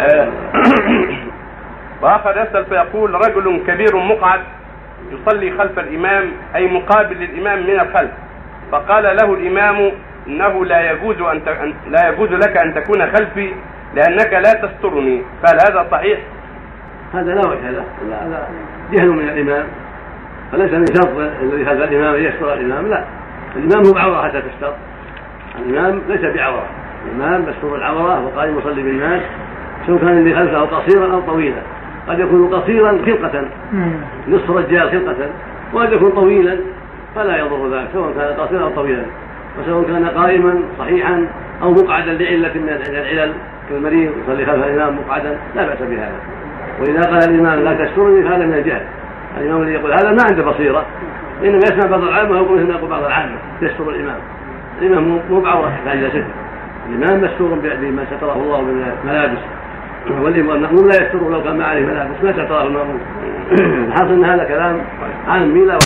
آه، وآخر يسأل فيقول رجل كبير مقعد يصلي خلف الإمام أي مقابل للإمام من الخلف. فقال له الإمام إنه لا يجوز أن لا يجوز لك أن تكون خلفي لأنك لا تسترني. فهل هذا صحيح؟ هذا لا وجه له. هذا جهل من الإمام. فليس من شرط الذي خلف الإمام أن يستر الإمام لا. الإمام هو بعورة حتى تستر الإمام ليس بعورة. الامام مستور العوره وقائم يصلي بالناس سواء كان اللي خلفه قصيرا أو طويلا. قد يكون قصيرا خلقة نصف رجال خلقة وقد يكون طويلا فلا يضر ذلك سواء كان قصيرا أو طويلا. وسواء كان قائما صحيحا أو مقعدا لعلة من العلل كالمريض يصلي خلف الإمام مقعدا لا بأس بهذا. وإذا قال الإمام لا تسترني فهذا من الجهل الإمام الذي يقول هذا ما عنده بصيرة إنما يسمع بعض العامة ويقول مثل يقول بعض العامة يستر الإمام. الإمام مو بعورة يحتاج إلى ستر الامام مستور بما ستره الله من الملابس. والمأمون لا يستر لو كان ما عليه ملابس ما ستره المأمون الحاصل إن هذا كلام عامي لا